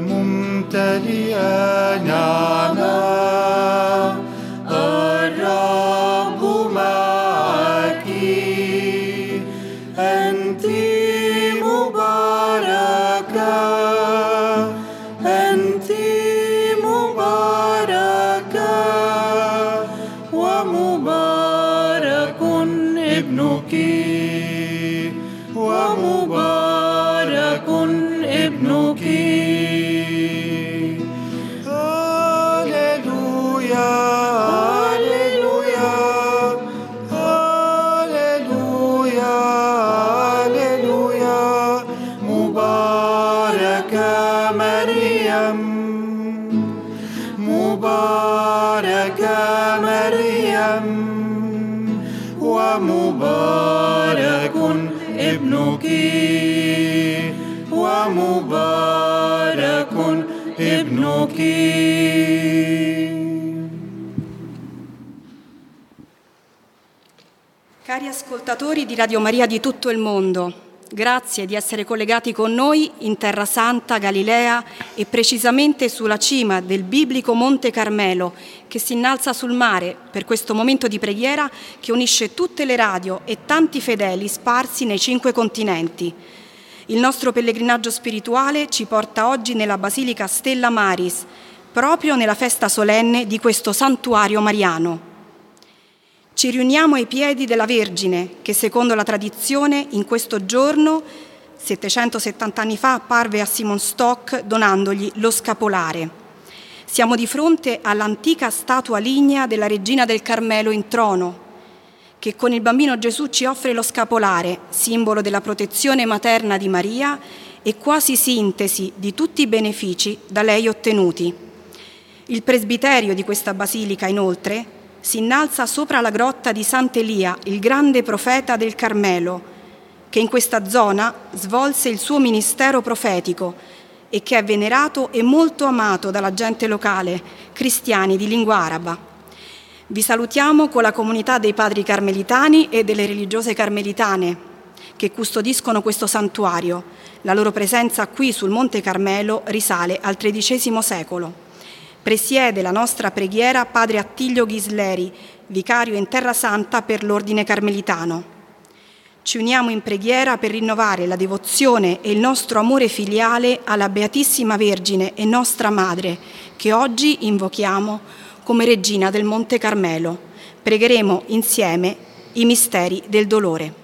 mum ascoltatori di Radio Maria di tutto il mondo, grazie di essere collegati con noi in Terra Santa, Galilea e precisamente sulla cima del biblico Monte Carmelo che si innalza sul mare per questo momento di preghiera che unisce tutte le radio e tanti fedeli sparsi nei cinque continenti. Il nostro pellegrinaggio spirituale ci porta oggi nella Basilica Stella Maris, proprio nella festa solenne di questo santuario mariano. Ci riuniamo ai piedi della Vergine che secondo la tradizione in questo giorno, 770 anni fa, apparve a Simon Stock donandogli lo scapolare. Siamo di fronte all'antica statua lignea della regina del Carmelo in trono, che con il bambino Gesù ci offre lo scapolare, simbolo della protezione materna di Maria e quasi sintesi di tutti i benefici da lei ottenuti. Il presbiterio di questa basilica, inoltre, si innalza sopra la grotta di Sant'Elia, il grande profeta del Carmelo, che in questa zona svolse il suo ministero profetico e che è venerato e molto amato dalla gente locale, cristiani di lingua araba. Vi salutiamo con la comunità dei padri carmelitani e delle religiose carmelitane che custodiscono questo santuario. La loro presenza qui sul Monte Carmelo risale al XIII secolo. Presiede la nostra preghiera Padre Attilio Ghisleri, vicario in Terra Santa per l'Ordine Carmelitano. Ci uniamo in preghiera per rinnovare la devozione e il nostro amore filiale alla Beatissima Vergine e nostra Madre, che oggi invochiamo come Regina del Monte Carmelo. Pregheremo insieme i misteri del dolore.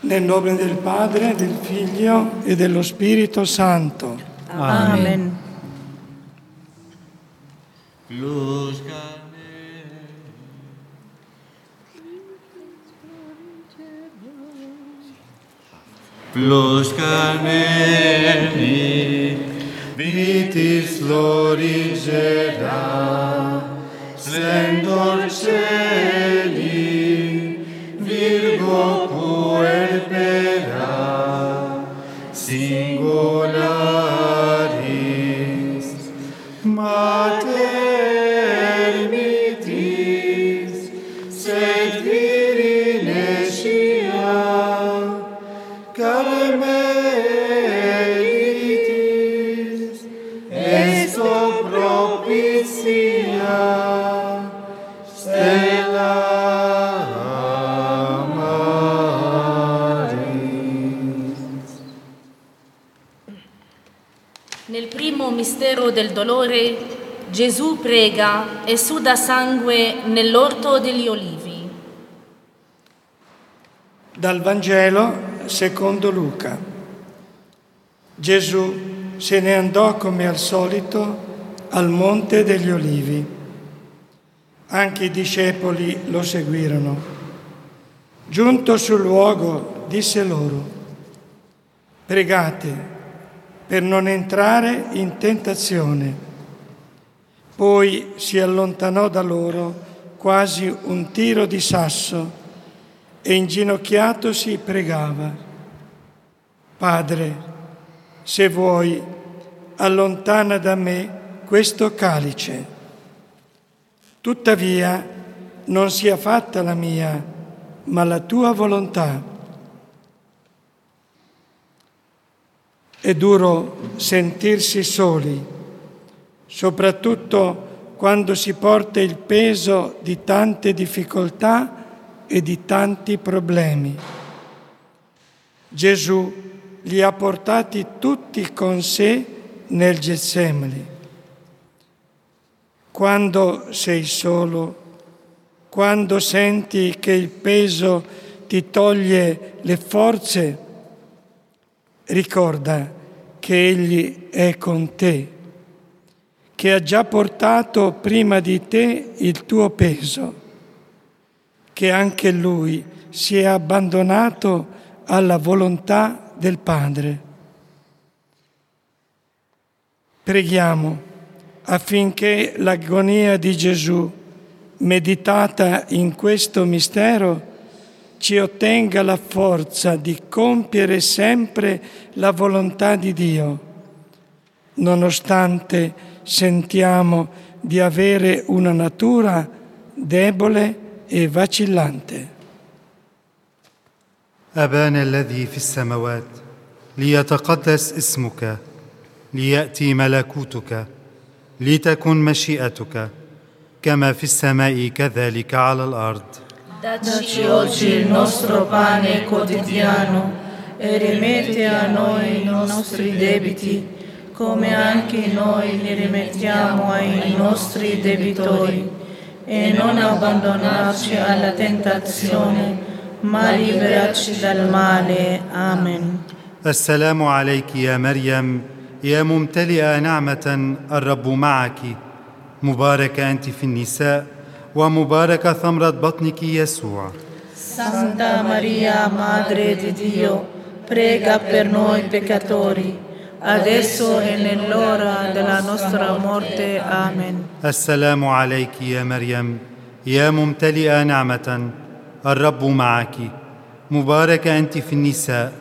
Nel nome del Padre, del Figlio e dello Spirito Santo. Amen. Plus carneli, vitis florigera, splendor celi, virgo the. Dolore, Gesù prega e suda sangue nell'orto degli olivi. Dal Vangelo secondo Luca. Gesù se ne andò come al solito al Monte degli Olivi. Anche i discepoli lo seguirono. Giunto sul luogo, disse loro, pregate per non entrare in tentazione. Poi si allontanò da loro quasi un tiro di sasso e inginocchiatosi pregava. Padre, se vuoi, allontana da me questo calice. Tuttavia, non sia fatta la mia, ma la tua volontà. È duro sentirsi soli, soprattutto quando si porta il peso di tante difficoltà e di tanti problemi. Gesù li ha portati tutti con sé nel Getsemani. Quando sei solo, quando senti che il peso ti toglie le forze, ricorda che Egli è con te, che ha già portato prima di te il tuo peso, che anche Lui si è abbandonato alla volontà del Padre. Preghiamo affinché l'agonia di Gesù, meditata in questo mistero, ci ottenga la forza di compiere sempre la volontà di Dio, nonostante sentiamo di avere una natura debole e vacillante. أبانا الذي في السماوات ليتقدس اسمك ليأتي ملكوتك لتكن مشيئتك كما في السماء كذلك على الأرض Dacci oggi il nostro pane quotidiano e rimetti a noi i nostri debiti, come anche noi li rimettiamo ai nostri debitori, e non abbandonarci alla tentazione, ma liberaci dal male. Amen. السلام عليك يا مريم يا ممتلئه نعمه الرب معك مباركه انت في النساء ومباركة ثمرة بطنك يسوع. سانتا ماريا مادري دي ديو prega per noi peccatori adesso e nell'ora della nostra morte. آمين. السلام عليك يا مريم يا ممتلئة نعمة الرب معك مباركة أنت في النساء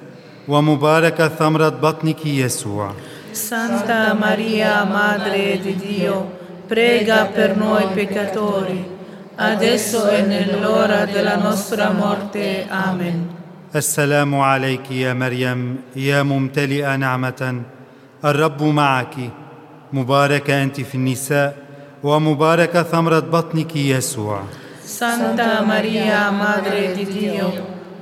ومباركة ثمرة بطنك يسوع سانتا ماريا مادري دي ديو prega per noi peccatori adesso e nell'ora della nostra morte. Amen. السلام عليك يا مريم يا ممتلئه نعمه الرب معك مباركه انت في النساء ومباركه ثمره بطنك يسوع سانتا ماريا مادري دي ديو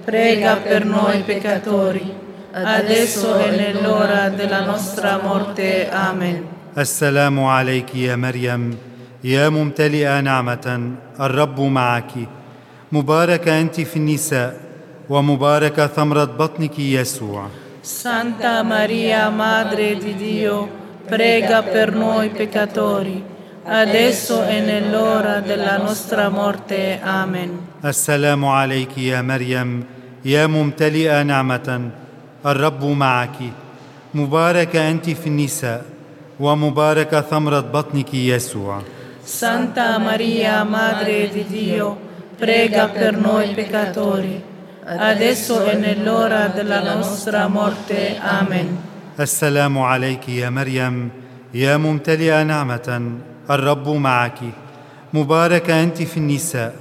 prega per noi peccatori adesso e nell'ora della nostra morte. Amen. السلام عليك يا مريم يا ممتلئه نعمة الرب معك مباركه أنت في النساء ومباركه ثمرة بطنك يسوع Santa Maria, Madre di Dio, prega per noi peccatori, adesso e nell'ora della nostra morte. Amen. السلام عليك يا مريم يا ممتلئه نعمه الرب معك مباركه انت في النساء ومباركه ثمره بطنك يسوع Santa Maria, Madre di Dio, prega per noi peccatori, adesso e nell'ora della nostra morte. Amen. السلام عليك يا مريم يا ممتلئه نعمه الرب معك مباركه انت في النساء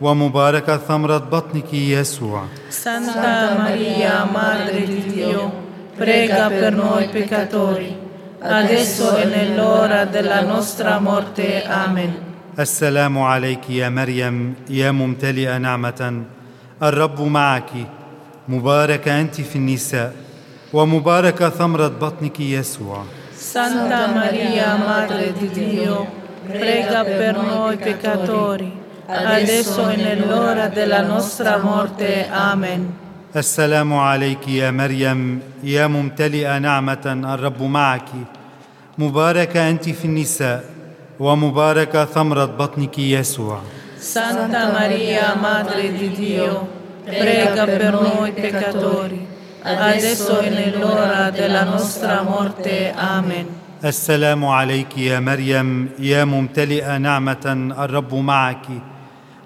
ومباركه ثمره بطنك يسوع Santa Maria, Madre di Dio, prega per noi peccatori, adesso e nell'ora della nostra morte. Amen. السلام عليك يا مريم يا ممتلئه نعمه الرب معك مباركه انت في النساء ومباركه ثمره بطنك يسوع Santa Maria, Madre di Dio, prega per noi peccatori, adesso e nell'ora della nostra morte. Amen. السلام عليك يا مريم يا ممتلئة نعمة الرب معك مباركه أنت في النساء ومباركه ثمرة بطنك يسوع Santa Maria, Madre di Dio, prega per noi peccatori, adesso e nell'ora della nostra morte. Amen. السلام عليك يا مريم يا ممتلئة نعمة الرب معك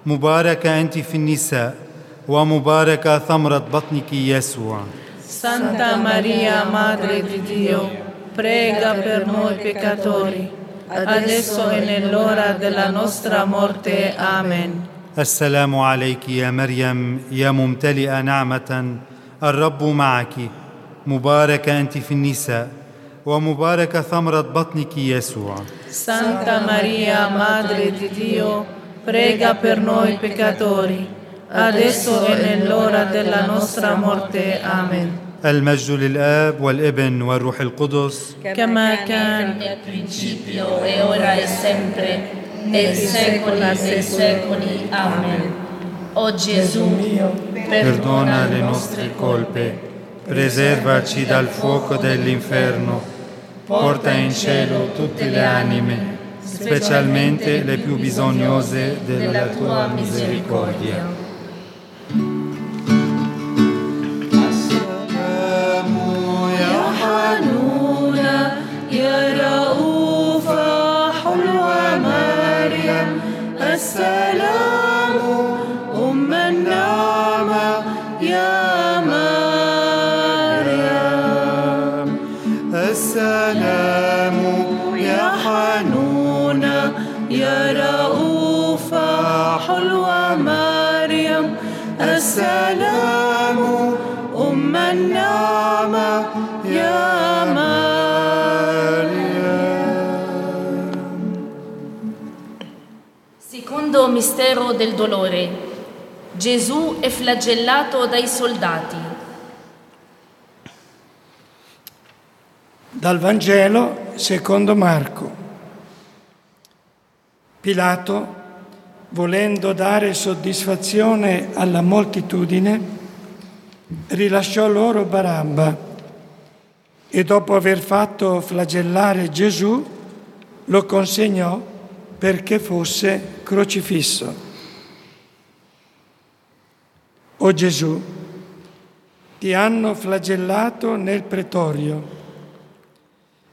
مباركه أنت في النساء ومباركة ثمرة بطنك يسوع سانتا ماريا مادري دي ديو بريغا بير نوي بيكاتوري adesso e nell'ora della nostra morte. Amen. السلام عليك يا مريم يا ممتلئة نعمة الرب معك مباركة أنت في النساء ومباركة ثمرة بطنك يسوع سانتا ماريا مادري دي ديو prega per noi peccatori adesso e nell'ora della nostra morte. Amen. المجد للاب والابن والروح القدس كما كان nel principio e ora e sempre, nei secoli dei secoli. Amen. O Gesù, perdona le nostre colpe, preservaci dal fuoco dell'inferno, porta in cielo tutte le anime, specialmente le più bisognose della tua misericordia. Mistero del dolore, Gesù è flagellato dai soldati. Dal Vangelo secondo Marco. Pilato, volendo dare soddisfazione alla moltitudine, rilasciò loro Barabba e dopo aver fatto flagellare Gesù lo consegnò perché fosse crocifisso. O Gesù, ti hanno flagellato nel pretorio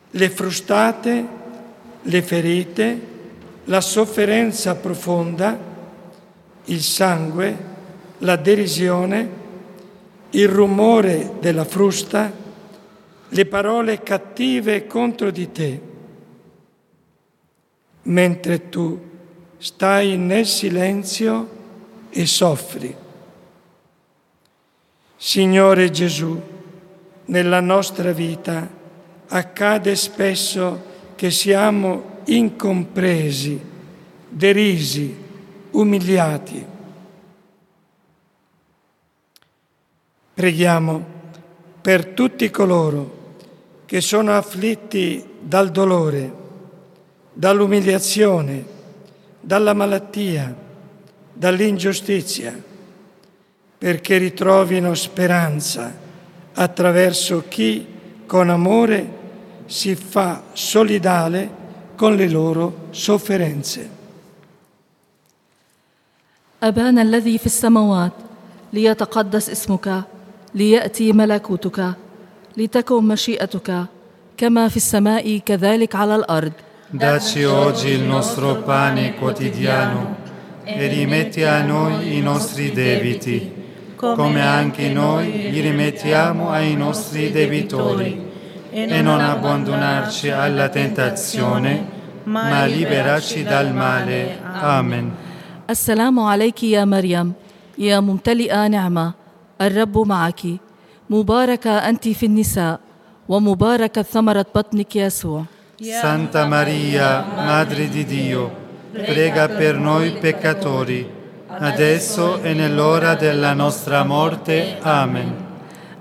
le frustate, le ferite, la sofferenza profonda, il sangue, la derisione, il rumore della frusta, le parole cattive contro di te, mentre tu stai nel silenzio e soffri. Signore Gesù, nella nostra vita accade spesso che siamo incompresi, derisi, umiliati. Preghiamo per tutti coloro che sono afflitti dal dolore, dall'umiliazione, dalla malattia, dall'ingiustizia, perché ritrovino speranza attraverso chi con amore si fa solidale con le loro sofferenze. أبانا الذي في السماوات ليتقدس اسمك ليأتي ملكوتك لتكن مشيئتك كما في السماء كذلك على الأرض Dacci oggi il nostro pane quotidiano e rimetti a noi i nostri debiti, come anche noi li rimettiamo ai nostri debitori. E non abbandonarci alla tentazione, ma liberaci dal male. Amen. السلام عليك يا مريم يا ممتلئة نعمة الرب معك مباركة أنت في النساء ومباركة ثمرة بطنك يسوع Santa Maria, Madre di Dio, prega per noi peccatori, adesso e nell'ora della nostra morte. Amen.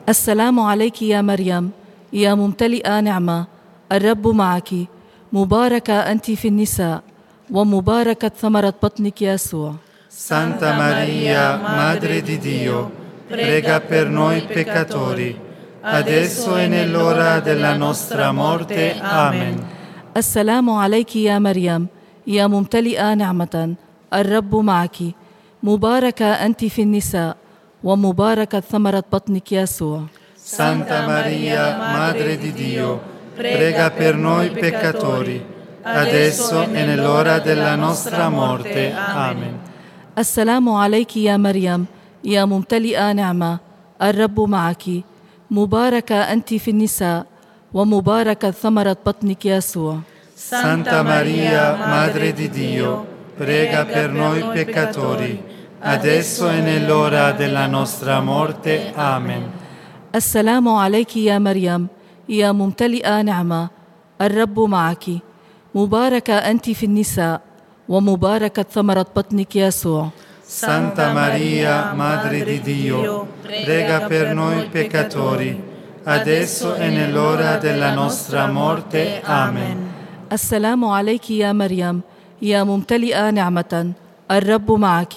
السلام عليك يا مريم يا ممتلئة نعمة الرب معك مباركة أنت في النساء ومباركة ثمرة بطنك يسوع Santa Maria, Madre di Dio, prega per noi peccatori, adesso e nell'ora della nostra morte. Amen. السلام عليك يا مريم يا ممتلئة نعمة الرب معك مباركة أنت في النساء ومباركة ثمرة بطنك يسوع Santa Maria, Madre di Dio, prega per noi peccatori, adesso e nell'ora della nostra morte. Amen. السلام عليك يا مريم يا ممتلئة نعمة الرب معك مباركة أنت في النساء ومباركة ثمرة بطنك يسوع Santa Maria, Madre di Dio, prega per noi peccatori, adesso e nell'ora della nostra morte. Amen. السلام عليك يا مريم يا ممتلئة نعمة الرب معك مباركه أنت في النساء ومباركة ثمرة بطنك يسوع Santa Maria, Madre di Dio, prega per noi peccatori, adesso e nell'ora della nostra morte. Amen. السلام عليك يا مريم يا ممتلئه نعمه الرب معك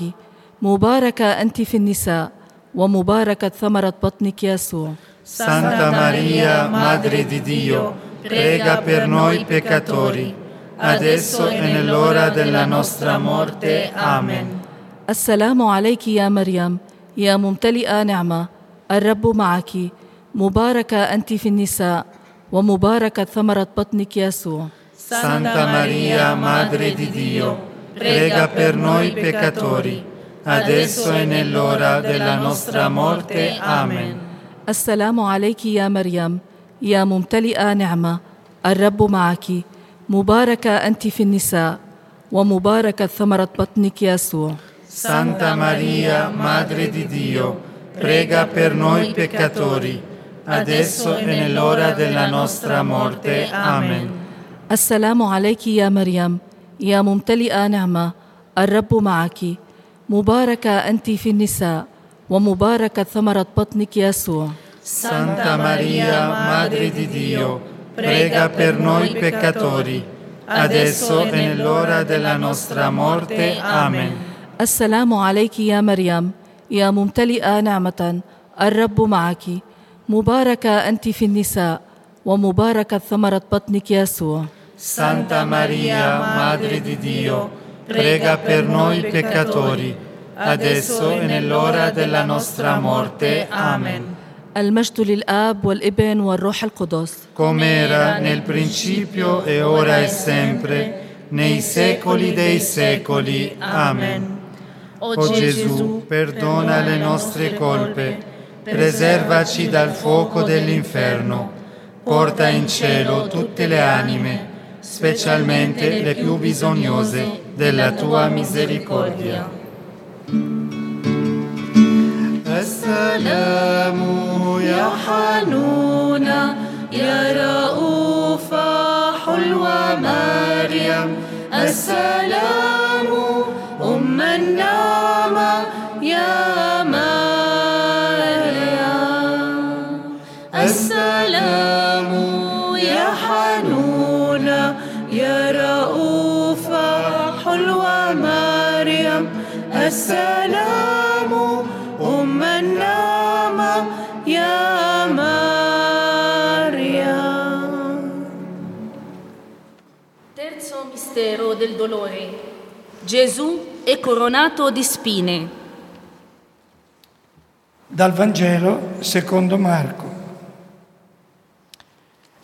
مباركه انت في النساء ومباركه ثمره بطنك يسوع Santa Maria, Madre di Dio, prega per noi peccatori, adesso e nell'ora della nostra morte. Amen. السلام عليك يا مريم يا ممتلئة نعمة الرب معك مباركة أنت في النساء ومباركة ثمرة بطنك يسوع Santa Maria, Madre di Dio, prega per noi peccatori, adesso e nell'ora della nostra morte. Amen. السلام عليك يا مريم يا ممتلئة نعمة الرب معك مباركة أنت في النساء ومباركة ثمرة بطنك يسوع Santa Maria, Madre di Dio, prega per noi peccatori, adesso e nell'ora della nostra morte. Amen. السلام عليك يا مريم يا ممتلئه نعمه الرب معك مباركه انت في النساء ومباركه ثمره بطنك يسوع Santa Maria, Madre di Dio, prega per noi peccatori, adesso e nell'ora della nostra morte. Amen. السلام عليك يا مريم. يا ممتلئة نعمة الرب معك. مباركه أنت في النساء ومباركه ثمرة بطنك يا سوى سانتا ماريا مادري دي ديو بريغا بير نوي بيكاتوري adesso e nell'ora della nostra morte. آمين المجد للآب والابن والروح القدس. Come era nel principio e ora e sempre nei secoli dei secoli. Amen. O Gesù, perdona le nostre colpe, preservaci dal fuoco dell'inferno, porta in cielo tutte le anime, specialmente le più bisognose della tua misericordia. السلام يا حنونة يا رؤوفة حلوة مريم السلام السلام يا حنونة يا رؤوفة حلوة مريم السلام أم النعمة يا مريم Terzo mistero del dolore. Gesù è coronato di spine. Dal Vangelo secondo Marco.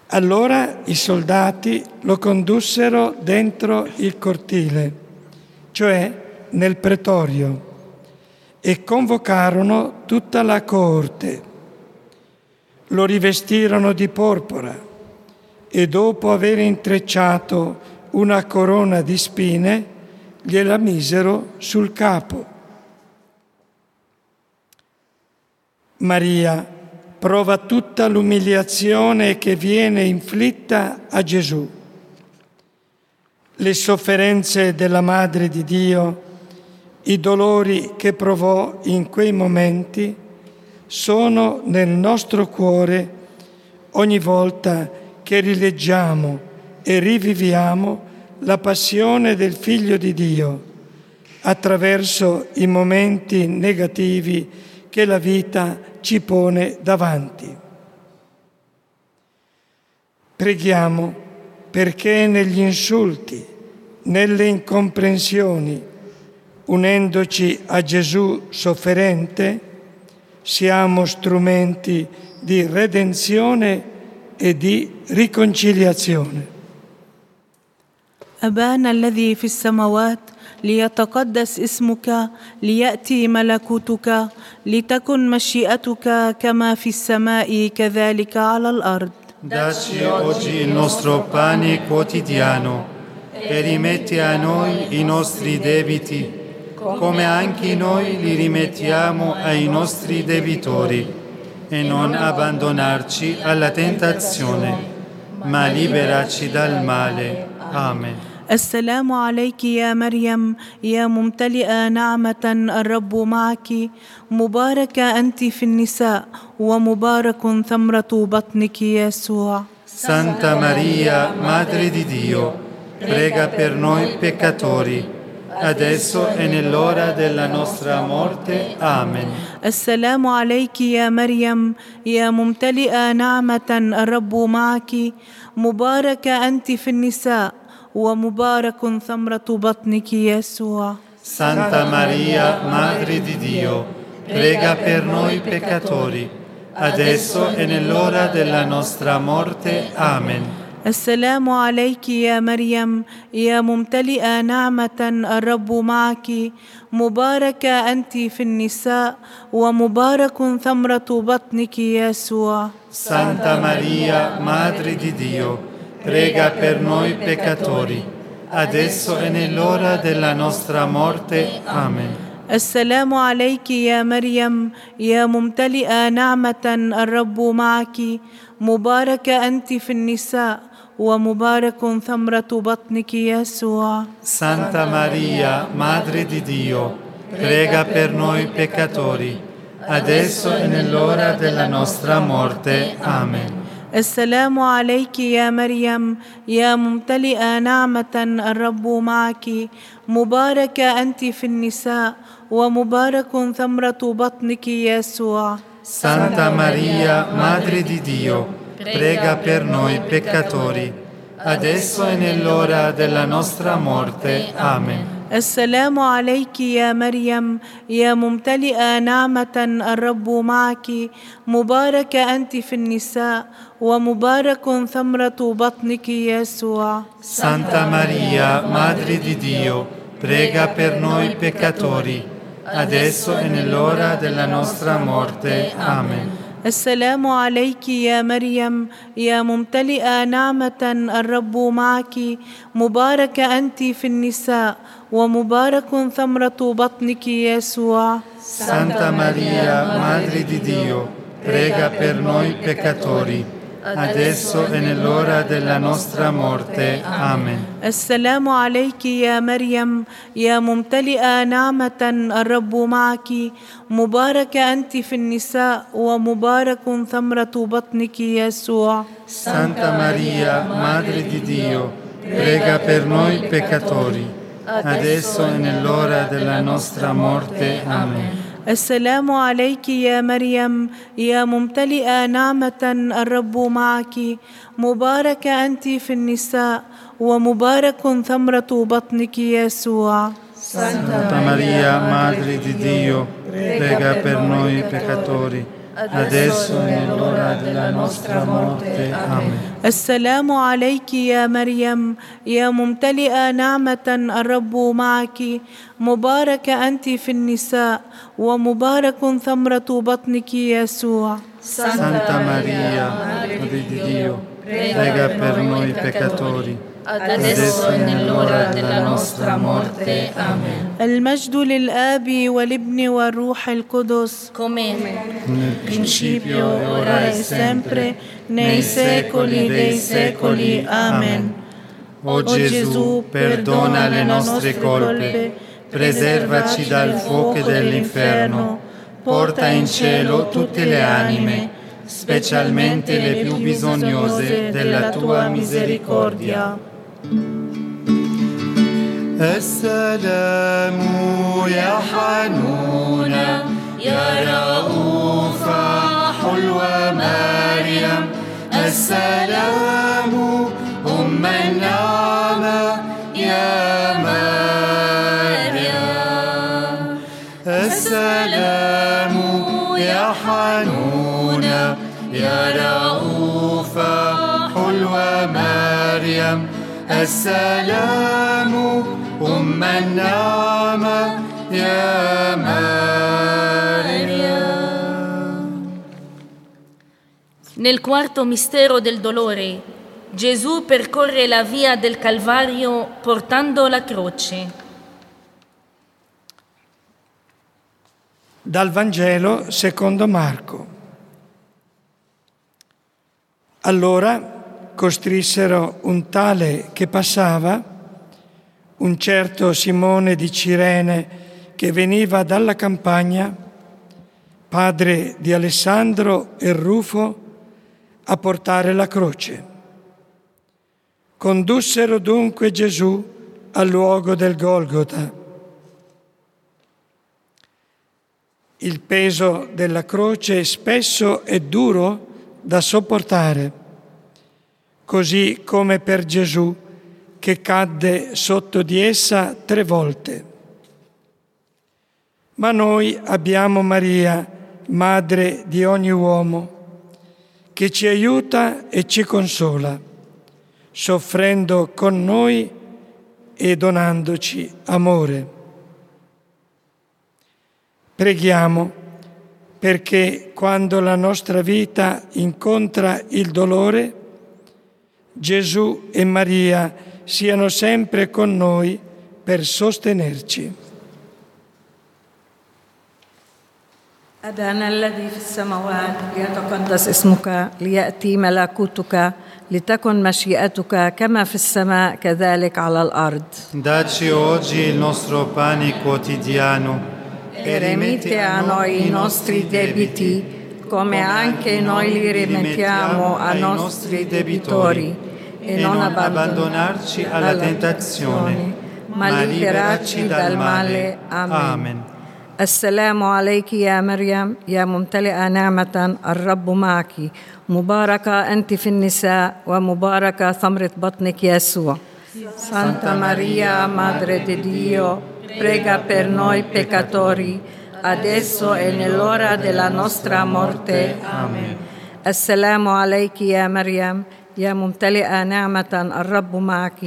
Allora i soldati lo condussero dentro il cortile, cioè nel pretorio, e convocarono tutta la coorte. Lo rivestirono di porpora e dopo aver intrecciato una corona di spine, gliela misero sul capo. Maria prova tutta l'umiliazione che viene inflitta a Gesù. Le sofferenze della Madre di Dio, i dolori che provò in quei momenti sono nel nostro cuore ogni volta che rileggiamo e riviviamo la passione del Figlio di Dio attraverso i momenti negativi che la vita ci pone davanti. Preghiamo perché negli insulti, nelle incomprensioni, unendoci a Gesù sofferente, siamo strumenti di redenzione e di riconciliazione. أبانا الذي في السماوات ليتقدس اسمك ليأتي ملكوتك لتكن مشيئتك كما في السماء كذلك على الأرض Dacci oggi il nostro pane quotidiano e rimetti a noi i nostri debiti, come anche noi li rimettiamo ai nostri debitori, e non abbandonarci alla tentazione, ma liberaci dal male. Amen. السلام عليك يا مريم يا ممتلئة نعمة الرب معك مباركه أنت في النساء ومبارك ثمرة بطنك يسوع Santa Maria, Madre di Dio, prega per noi peccatori, adesso e nell'ora della nostra morte. Amen. السلام عليك يا مريم يا ممتلئة نعمة الرب معك مباركه أنت في النساء ومبارك ثمرة بطنك يسوع. سانتا ماريا مادري دي ديو بريغا بير نوي بيكاتوري adesso e nell'ora della nostra morte. امين السلام عليك يا مريم يا ممتلئة نعمة الرب معك مباركة أنت في النساء ومبارك ثمرة بطنك يا يسوع سانتا ماريا مادري دي ديو prega per noi peccatori, adesso e nell'ora della nostra morte. Amen. السلام عليك يا مريم يا ممتلئه نعمه الرب معك مباركه انت في النساء ومبارك ثمره بطنك يسوع Santa Maria, Madre di Dio, prega per noi peccatori, adesso e nell'ora della nostra morte. Amen. السلام عليك يا مريم يا ممتلئة نعمة الرب معك مباركه أنت في النساء ومبارك ثمرة بطنك يسوع Santa Maria, Madre di Dio, prega per noi peccatori, adesso e nell'ora della nostra morte. Amen. السلام عليك يا مريم يا ممتلئة نعمة الرب معك مباركه أنت في النساء ومبارك ثمرة بطنك يسوع. سانتا ماريا مادري دي ديو بريغا بير نوي بيكاتوري adesso e nell'ora della nostra morte. امين السلام عليك يا مريم يا ممتلئة نعمة الرب معك مبارك أنت في النساء ومبارك ثمرة بطنك يسوع سانتا ماريا مادري دي ديو prega per noi peccatori adesso e nell'ora della nostra morte. Amen. السلام عليك يا مريم يا ممتلئه نعمه الرب معك مباركه انت في النساء ومبارك ثمره بطنك يسوع Santa Maria, Madre di Dio, prega per noi peccatori, adesso e nell'ora della nostra morte. Amen. السلام عليك يا مريم يا ممتلئة نعمة الرب معك. مباركه أنت في النساء ومبارك ثمرة بطنك يسوع. Santa Maria, Madre di Dio, prega per noi peccatori, adesso e nell'ora della nostra morte. Amen. السلام عليك يا مريم يا ممتلئه نعمه الرب معك مبارك انت في النساء ومبارك ثمره بطنك يسوع سانتا ماريا مدري ديو prega per noi peccatori adesso e nell'ora della nostra morte. Amen. المجد للاب والابن والروح القدس come Nel principio ora e sempre nei secoli dei secoli amen O Gesù, perdona le nostre colpe, preservaci dal fuoco dell'inferno, porta in cielo tutte le anime, specialmente le più bisognose della tua misericordia. السلام يا حنونة يا رؤوفة حلوة مريم. السلام أم النعمة يا مريم. السلام يا حنونة يا رؤوفة حلوة مريم. السلام أم النعمة يا مريم Nel quarto mistero del dolore, Gesù percorre la via del Calvario portando la croce. Dal Vangelo secondo Marco. Allora costrissero un tale che passava, un certo Simone di Cirene che veniva dalla campagna, padre di Alessandro e Rufo, a portare la croce. Condussero dunque Gesù al luogo del Golgota. Il peso della croce spesso è duro da sopportare, così come per Gesù che cadde sotto di essa tre volte. Ma noi abbiamo Maria, madre di ogni uomo, che ci aiuta e ci consola, soffrendo con noi e donandoci amore. Preghiamo perché quando la nostra vita incontra il dolore, Gesù e Maria siano sempre con noi per sostenerci. أبانا الذي في السماوات ليتقدس اسمك ليأتي ملكوتك لتكن مشيئتك كما في السماء كذلك على الأرض Dacci oggi il nostro pane quotidiano e rimetti a noi i nostri debiti come anche noi li rimettiamo ai nostri debitori e non abbandonarci alla tentazione, ma liberarci dal male. Amen. السلام عليك يا مريم يا ممتلئة نعمة الرب معك مباركة أنت في النساء ومباركة ثمرة بطنك يسوع Santa Maria, Madre di Dio, prega per noi peccatori, adesso e nell'ora della nostra morte. Amen. السلام عليك يا مريم يا ممتلئة نعمة الرب معك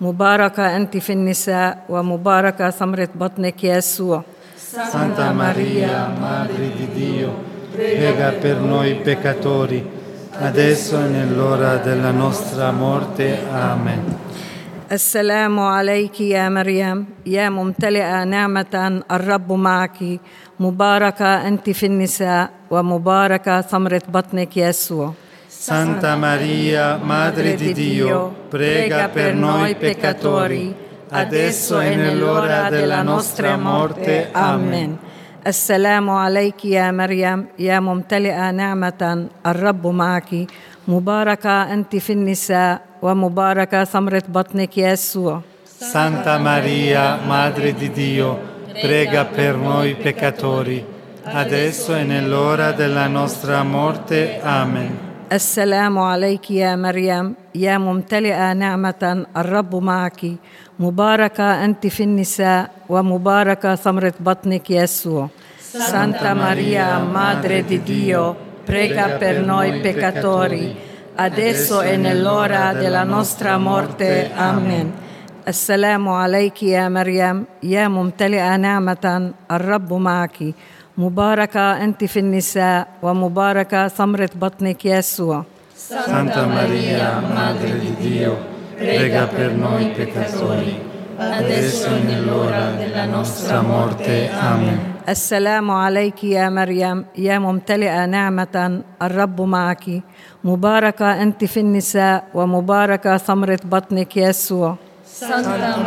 مباركة أنت في النساء ومباركة ثمرة بطنك يسوع Santa Maria, Madre di Dio, prega per noi peccatori, adesso e nell'ora della nostra morte. Amen. السلام عليك يا مريم. يا ممتلئة نعمة الرب معك. مباركة أنت في النساء ومباركة ثمرة بطنك يسوع. Santa Maria, Madre di Dio, prega per noi peccatori, adesso e nell'ora della nostra morte. Amen. السلام عليك يا مريم. يا ممتلئة نعمة الرب معك. مباركة أنت في النساء ومباركة ثمرة بطنك يسوع Santa Maria, Madre di Dio, prega per noi peccatori, adesso e nell'ora della nostra morte. Amen. السلام عليك يا مريم يا ممتلئة نعمة الرب معك مباركة أنت في النساء ومباركة ثمرة بطنك يسوع Santa Maria, Madre di Dio, prega per noi peccatori, adesso e nell'ora della nostra morte. Amen. السلام عليك يا مريم يا ممتلئة نعمة الرب معك مباركة أنت في النساء ومباركة ثمرة بطنك يسوع Santa Maria, Madre di Dio, prega per noi peccatori, adesso e nell'ora della nostra morte. Amen. السلام عليك يا مريم يا ممتلئة نعمة الرب معك مباركة أنت في النساء ومباركة ثمرة بطنك يسوع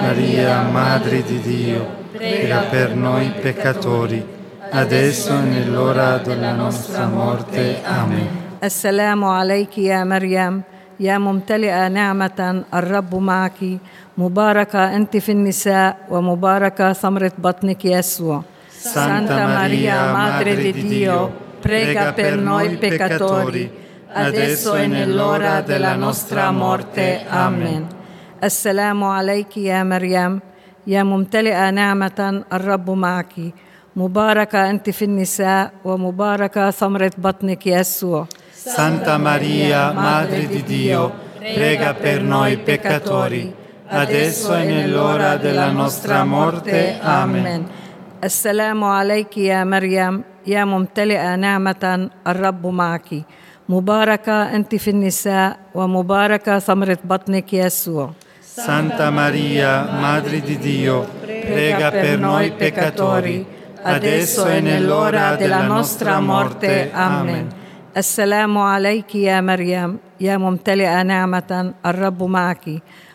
Maria, Madre di Dio, prega per noi peccatori, adesso e nell'ora della nostra morte. Amen. السلام عليك يا مريم يا ممتلئة نعمة الرب معك. مباركة أنت في النساء ومباركة ثمرة بطنك يسوع. Santa Maria, Madre di Dio, prega per noi peccatori, adesso e nell'ora della nostra morte. Amen. السلام عليك يا مريم يا ممتلئة نعمة الرب معك مباركة أنت في النساء ومباركة ثمرة بطنك يسوع Santa Maria, Madre di Dio, prega per noi peccatori, adesso e nell'ora della nostra morte. Amen. السلام عليك يا مريم يا ممتلئة نعمة الرب معك مباركة أنت في النساء ومباركة ثمرة بطنك يسوع Santa Maria, Madre di Dio, prega per noi peccatori, adesso e nell'ora della nostra morte. Amen. السلام عليك يا مريم يا ممتلئة نعمة الرب معك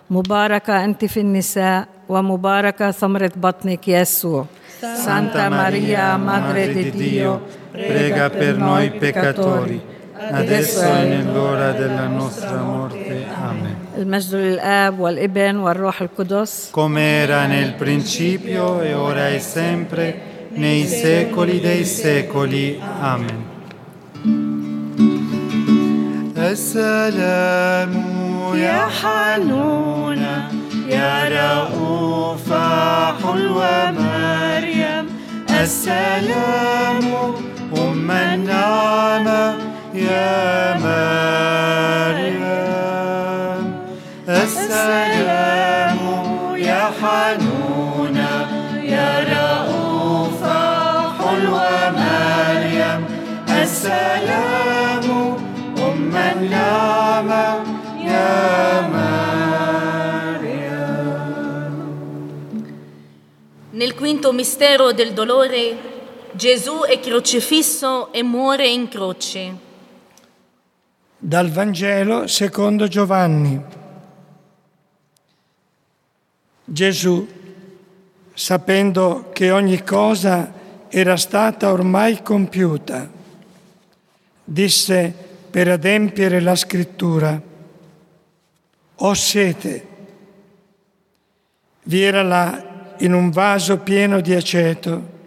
مباركة أنت في النساء ومباركة ثمرة بطنك يسوع Santa Maria, Madre di Dio, prega per noi peccatori, adesso e nell'ora della nostra morte. Amen. المجد للآب والابن والروح القدس Come era nel principio e ora e sempre, nei secoli dei secoli. Amen. سلام يا حنون يا رؤوف حلو مريم. السلام أم النعمة يا مريم. السلام يا حنون يا رؤوف حلو مريم. السلام Nel quinto mistero del dolore, Gesù è crocifisso e muore in croce. Dal Vangelo secondo Giovanni. Gesù, sapendo che ogni cosa era stata ormai compiuta, disse per adempiere la scrittura, ho sete. Vi era là in un vaso pieno di aceto.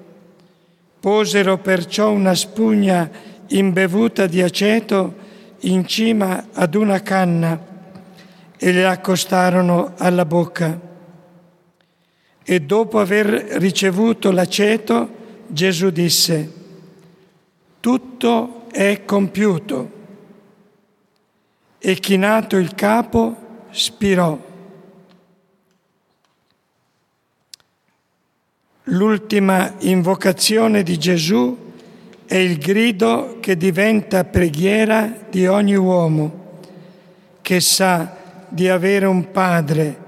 Posero perciò una spugna imbevuta di aceto in cima ad una canna e le accostarono alla bocca. E dopo aver ricevuto l'aceto, Gesù disse, tutto è compiuto. E chinato il capo, spirò. L'ultima invocazione di Gesù è il grido che diventa preghiera di ogni uomo che sa di avere un padre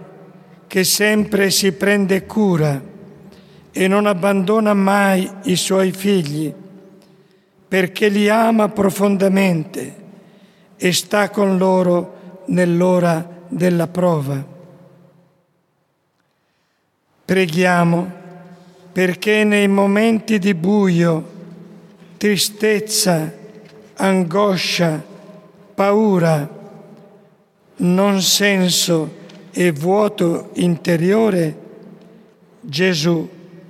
che sempre si prende cura e non abbandona mai i suoi figli perché li ama profondamente e sta con loro nell'ora della prova. Preghiamo perché nei momenti di buio, tristezza, angoscia, paura, non senso e vuoto interiore, Gesù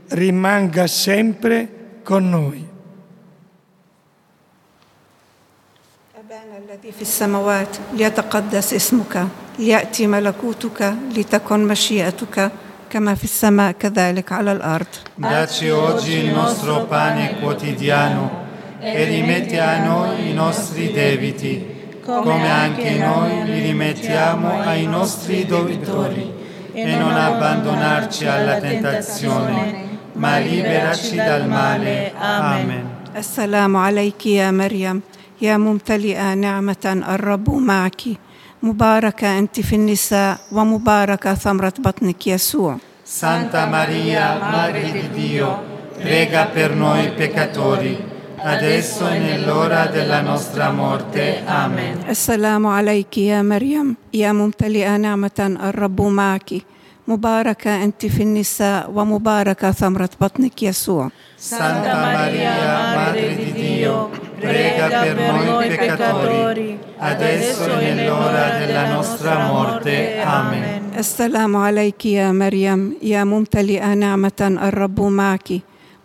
rimanga sempre con noi. أبانا الذي في السماوات ليتقدس اسمك ليأتي ملكوتك لتكن مشيئتك كما في السماء كذلك على الأرض Dacci oggi il nostro pane quotidiano e rimetti a noi i nostri debiti, come anche noi li rimettiamo ai nostri debitori, e non abbandonarci alla tentazione, ma liberaci dal male. Amen. السلام عليك يا مريم يا ممتلئة نعمة الرب معك. مباركة أنت في النساء ومباركة ثمرة بطنك يسوع. Santa Maria, Madre di Dio, prega per noi peccatori, adesso e nell'ora della nostra morte. Amen. السلام عليك يا مريم يا ممتلئة نعمة الرب معك مباركة أنت في النساء ومباركة ثمرة بطنك يسوع Santa Maria, Madre di Dio, prega per noi peccatori, adesso e nell'ora della nostra morte. Amen. السلام عليك يا مريم يا ممتلئة نعمة الرب معك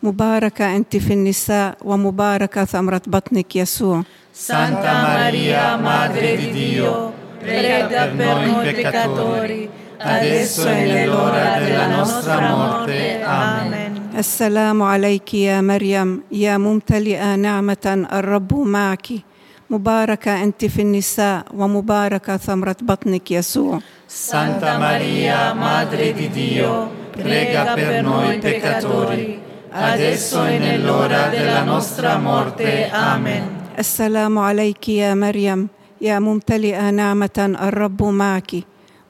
مباركة أنت في النساء ومباركة ثمرة بطنك يسوع Santa Maria, Madre di Dio, prega per noi peccatori, adesso e nell'ora della nostra morte. Amen. السلام عليك يا مريم يا ممتلئة نعمة الرب معك مباركة أنت في النساء ومباركة ثمرة بطنك يسوع Santa Maria, Madre di Dio, prega per noi peccatori, adesso e nell'ora della nostra morte. Amen. السلام عليك يا مريم يا ممتلئة نعمة الرب معك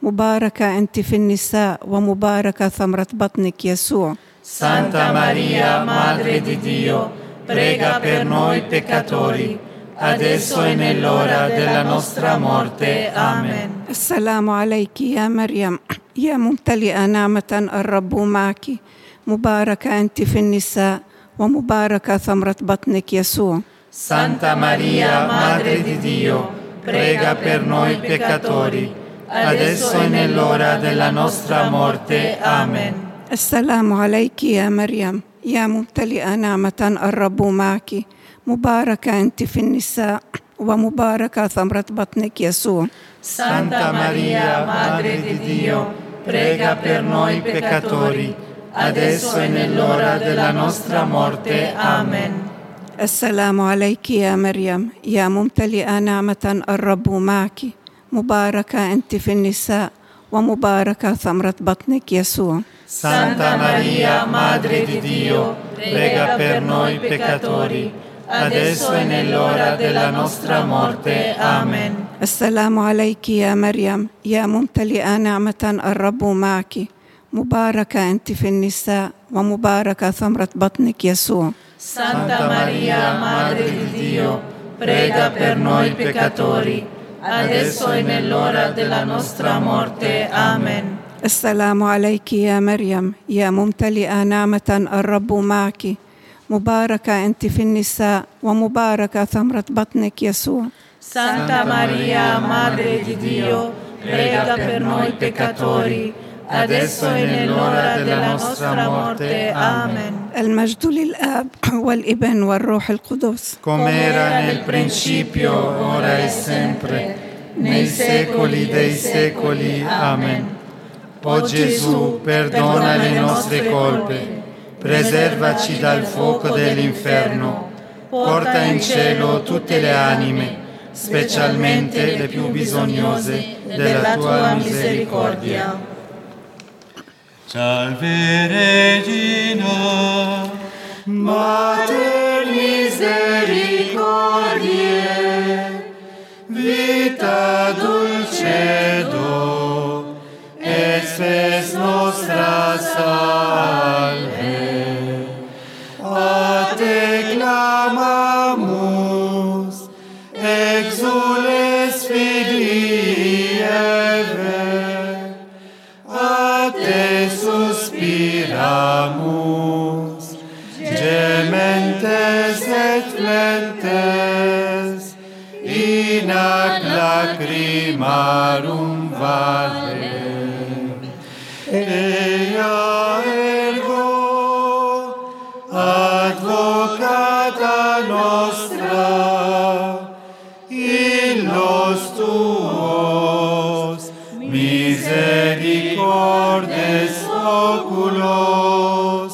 مباركة أنت في النساء ومباركة ثمرة بطنك يسوع Santa Maria, Madre di Dio, prega per noi peccatori, adesso e nell'ora della nostra morte. Amen. Assalamu alayki ya Maryam, ya mumtali'a na'matan ar-Rabb ma'aki, mubaraka anti fi nisa wa mubaraka thamrat batnik Yeshua. Santa Maria, Madre di Dio, prega per noi peccatori, adesso e nell'ora della nostra morte. Amen. السلام عليك يا مريم. يا ممتلئة نعمة الرب معك. مباركة أنت في النساء ومباركة ثمرة بطنك يسوع. Santa Maria, Madre di Dio, prega per noi peccatori, adesso e nell'ora della nostra morte. Amen. السلام عليك يا مريم. يا ممتلئة نعمة الرب معك. مباركة أنت في النساء ومباركة ثمرة بطنك يسوع Santa Maria, Madre di Dio, prega per noi peccatori, adesso e nell'ora della nostra morte. Amen. السلام عليك يا مريم يا ممتلئة نعمة الرب معك مباركة أنت في النساء ومباركة ثمرة بطنك يسوع Santa Maria, Madre di Dio, prega per noi peccatori, adesso e nell'ora della nostra morte. Amen. السلام عليك يا مريم يا ممتلئة نعمة الرب معك مباركة أنت في النساء ومباركة ثمرة بطنك يسوع Santa Maria, Madre di Dio, prega per noi peccatori, adesso e nell'ora della nostra morte. Amen. المجد للآب والابن والروح القدس come era nel principio, ora e sempre, nei secoli dei secoli. Amen. O Gesù, perdona le nostre colpe, preservaci dal fuoco dell'inferno, porta in cielo tutte le anime, specialmente le più bisognose della tua misericordia. Salve Regina, Mater misericordiae, vita dulcedo, et spes nostra salve. Lacrimarum vale. Ea ergo, advocata nostra, illos tuos misericordes oculos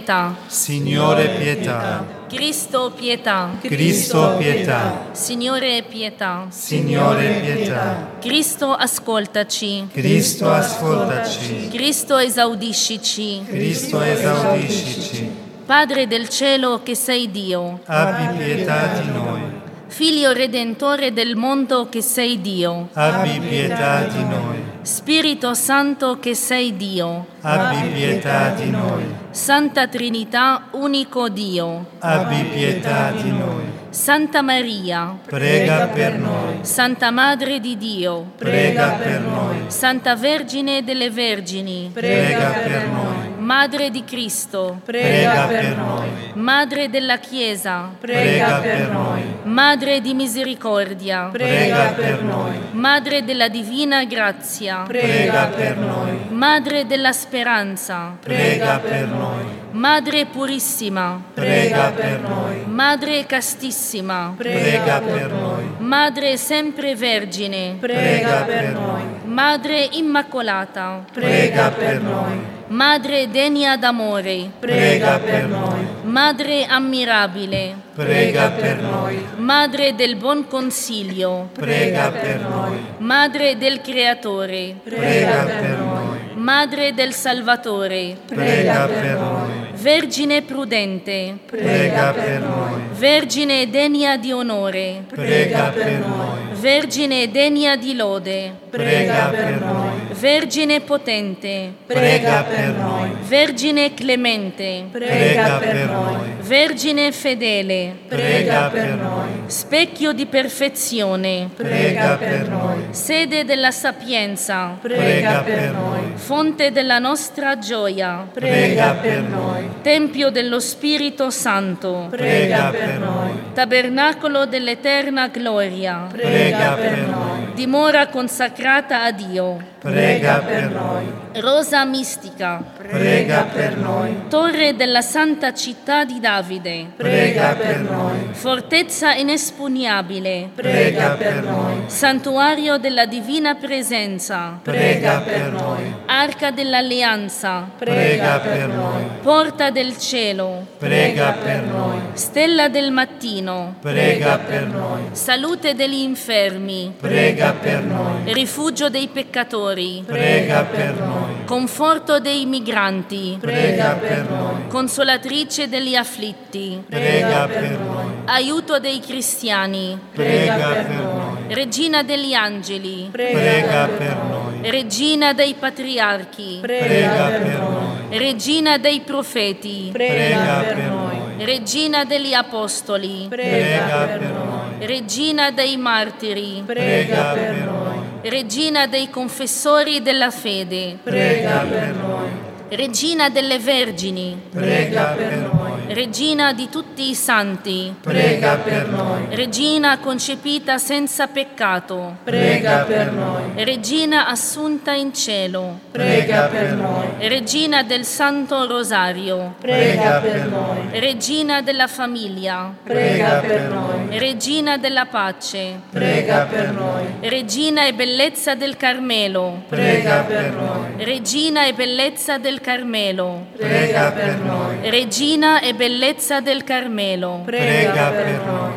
pietà, Signore pietà, Cristo pietà, Cristo pietà, Signore pietà, Signore pietà, Cristo ascoltaci, Cristo ascoltaci, Cristo esaudiscici, Cristo esaudiscici, Padre del cielo che sei Dio, abbi pietà di noi, Figlio redentore del mondo che sei Dio, abbi pietà di noi, Spirito Santo che sei Dio, abbi pietà di noi, Santa Trinità, unico Dio, abbi pietà di noi, Santa Maria, prega per noi, Santa Madre di Dio, prega per noi, Santa Vergine delle Vergini, prega per noi, Madre di Cristo, prega per noi. Madre della Chiesa, prega per noi. Madre di misericordia, prega per noi. Madre della divina grazia, prega per noi. Madre della speranza, prega per noi. Madre purissima, prega per noi. Madre castissima, prega per noi. Madre sempre vergine, prega per noi. Madre immacolata, prega per noi. Madre degna d'amore, prega per noi. Madre ammirabile, prega per noi. Madre del buon consiglio, prega per noi. Madre del Creatore, prega per noi. Madre del Salvatore, prega per noi. Vergine prudente, prega per noi. Vergine degna di onore, prega per noi. Vergine degna di lode, prega per noi. Vergine potente, prega per noi. Vergine clemente, prega per noi. Vergine fedele, prega per noi. Specchio di perfezione, prega per noi. Sede della sapienza, prega per noi. Fonte della nostra gioia, prega per noi. Tempio dello Spirito Santo, prega per noi. Tabernacolo dell'eterna gloria, prega per noi. Dimora consacrata a Dio, prega per noi. Rosa mistica, prega per noi. Torre della santa città di Davide, prega per noi. Fortezza inespugnabile, prega per noi. Santuario della divina presenza, prega per noi. Arca dell'alleanza, prega per noi. Porta del cielo, prega per noi. Stella del mattino, prega per noi. Salute degli infermi, prega per noi. Rifugio dei peccatori, prega per noi. Conforto dei migranti, prega per noi. Consolatrice degli afflitti, prega per noi. Aiuto dei cristiani, prega per noi. Regina degli angeli, prega per noi. Regina dei patriarchi, prega per noi. Regina dei profeti, prega per noi. Regina degli apostoli, prega per noi. Regina dei martiri, prega per noi. Regina dei confessori della fede, prega per noi. Regina delle vergini, prega per noi. Regina di tutti i santi, prega per noi. Regina concepita senza peccato, prega per noi. Regina assunta in cielo, prega per noi. Regina del Santo Rosario, prega per noi. Regina della famiglia, prega per noi. Regina della pace, prega per noi. Regina e bellezza del Carmelo, prega per noi. Regina e bellezza del Carmelo, prega per noi. Regina e bellezza del Carmelo, prega per noi.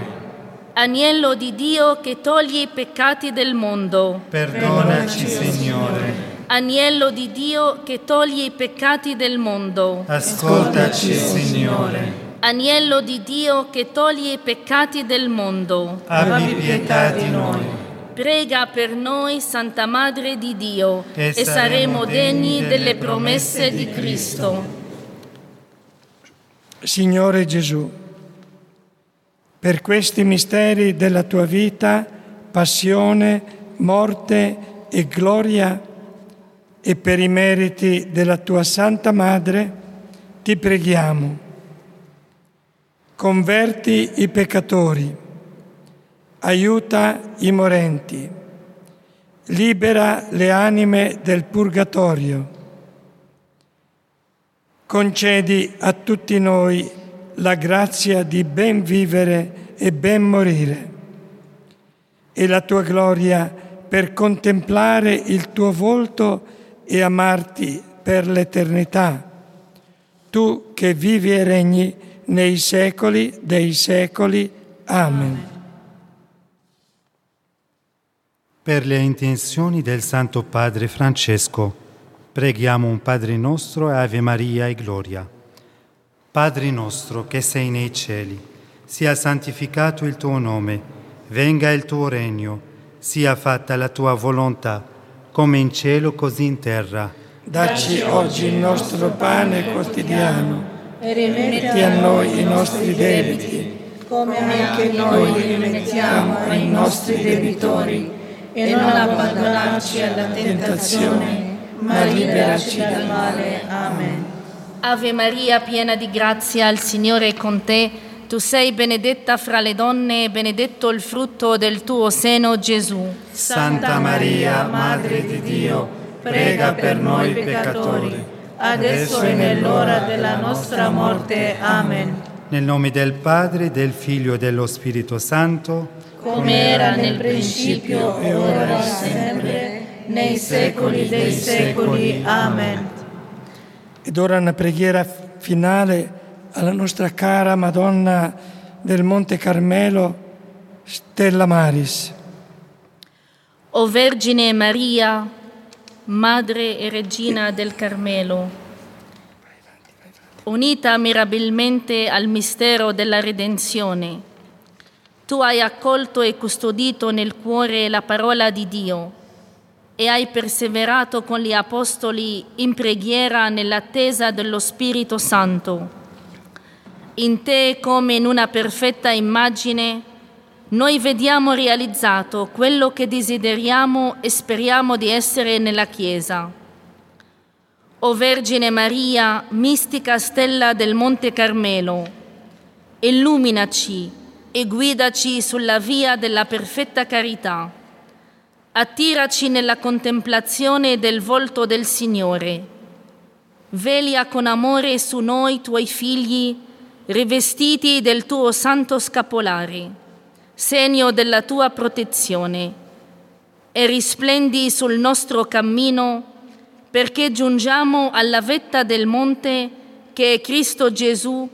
Agnello di Dio che toglie i peccati del mondo, Perdonaci, Signore. Agnello di Dio che toglie i peccati del mondo, Ascoltaci, Signore. Agnello di Dio che toglie i peccati del mondo, Abbi pietà di noi. prega per noi, Santa Madre di Dio, E saremo degni delle promesse di Cristo. Signore Gesù, per questi misteri della tua vita, passione, morte e gloria e per i meriti della tua Santa Madre, ti preghiamo. Converti i peccatori, aiuta i morenti, libera le anime del purgatorio concedi a tutti noi la grazia di ben vivere e ben morire e la tua gloria per contemplare il tuo volto e amarti per l'eternità, tu che vivi e regni nei secoli dei secoli. Amen. Per le intenzioni del Santo Padre Francesco, preghiamo un Padre nostro e Ave Maria e Gloria. Padre nostro che sei nei cieli, sia santificato il tuo nome, venga il tuo regno, sia fatta la tua volontà, come in cielo così in terra. Dacci oggi il nostro pane quotidiano E rimetti Metti a noi i nostri debiti, come anche noi rimettiamo ai nostri debitori, e non abbandonarci alla tentazione, ma liberaci dal male. Amen. Ave Maria, piena di grazia, il Signore è con te. Tu sei benedetta fra le donne e benedetto il frutto del tuo seno, Gesù. Santa Maria, Madre di Dio, prega per noi peccatori, adesso e nell'ora della nostra morte. Amen. Nel nome del Padre, del Figlio e dello Spirito Santo, come era nel principio, e ora e sempre, nei secoli dei secoli. Amen. Ed ora una preghiera finale alla nostra cara Madonna del Monte Carmelo, Stella Maris. O Vergine Maria, Madre e Regina del Carmelo, unita mirabilmente al mistero della redenzione, tu hai accolto e custodito nel cuore la parola di Dio e hai perseverato con gli apostoli in preghiera nell'attesa dello Spirito Santo. In te, come in una perfetta immagine, noi vediamo realizzato quello che desideriamo e speriamo di essere nella Chiesa. O Vergine Maria, mistica stella del Monte Carmelo, illuminaci e guidaci sulla via della perfetta carità attiraci nella contemplazione del volto del Signore. Velia con amore su noi, tuoi figli, rivestiti del tuo santo scapolare, segno della tua protezione, e risplendi sul nostro cammino perché giungiamo alla vetta del monte che è Cristo Gesù,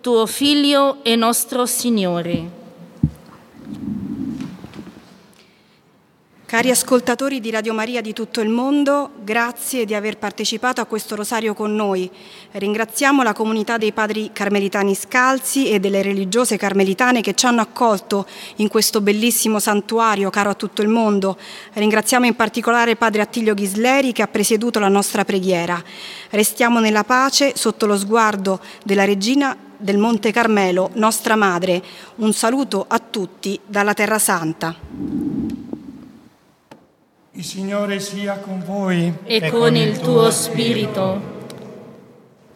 tuo Figlio e nostro Signore. Cari ascoltatori di Radio Maria di tutto il mondo, grazie di aver partecipato a questo rosario con noi. Ringraziamo la comunità dei padri carmelitani scalzi e delle religiose carmelitane che ci hanno accolto in questo bellissimo santuario caro a tutto il mondo. Ringraziamo in particolare padre Attilio Ghisleri che ha presieduto la nostra preghiera. Restiamo nella pace sotto lo sguardo della regina del Monte Carmelo, nostra madre. Un saluto a tutti dalla Terra Santa. Il Signore sia con voi. E con il tuo spirito.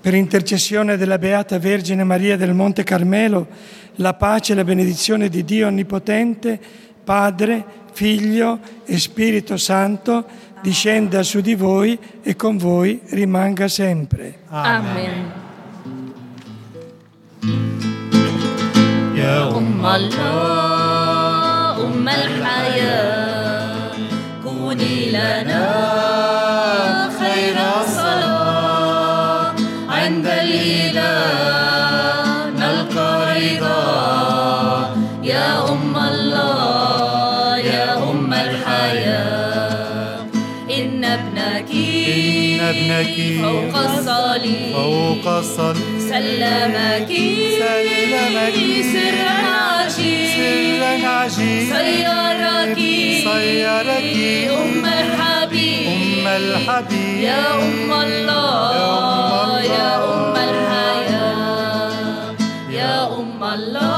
Per intercessione della Beata Vergine Maria del Monte Carmelo, la pace e la benedizione di Dio Onnipotente, Padre, Figlio e Spirito Santo, discenda su di voi e con voi rimanga sempre. Amen. يا لنا خير صلاة عند الإله. نلقى رضا. يا أم الله يا أم الحياة. إن ابنك إن ابنك فوق الصليب. فوق الصليب. سلمك سلمك. سرا العجيب. أم الحبيب. أم الحبيب. يا أم الله. يا أم, الله. يا أم الحياة. يا أم الله.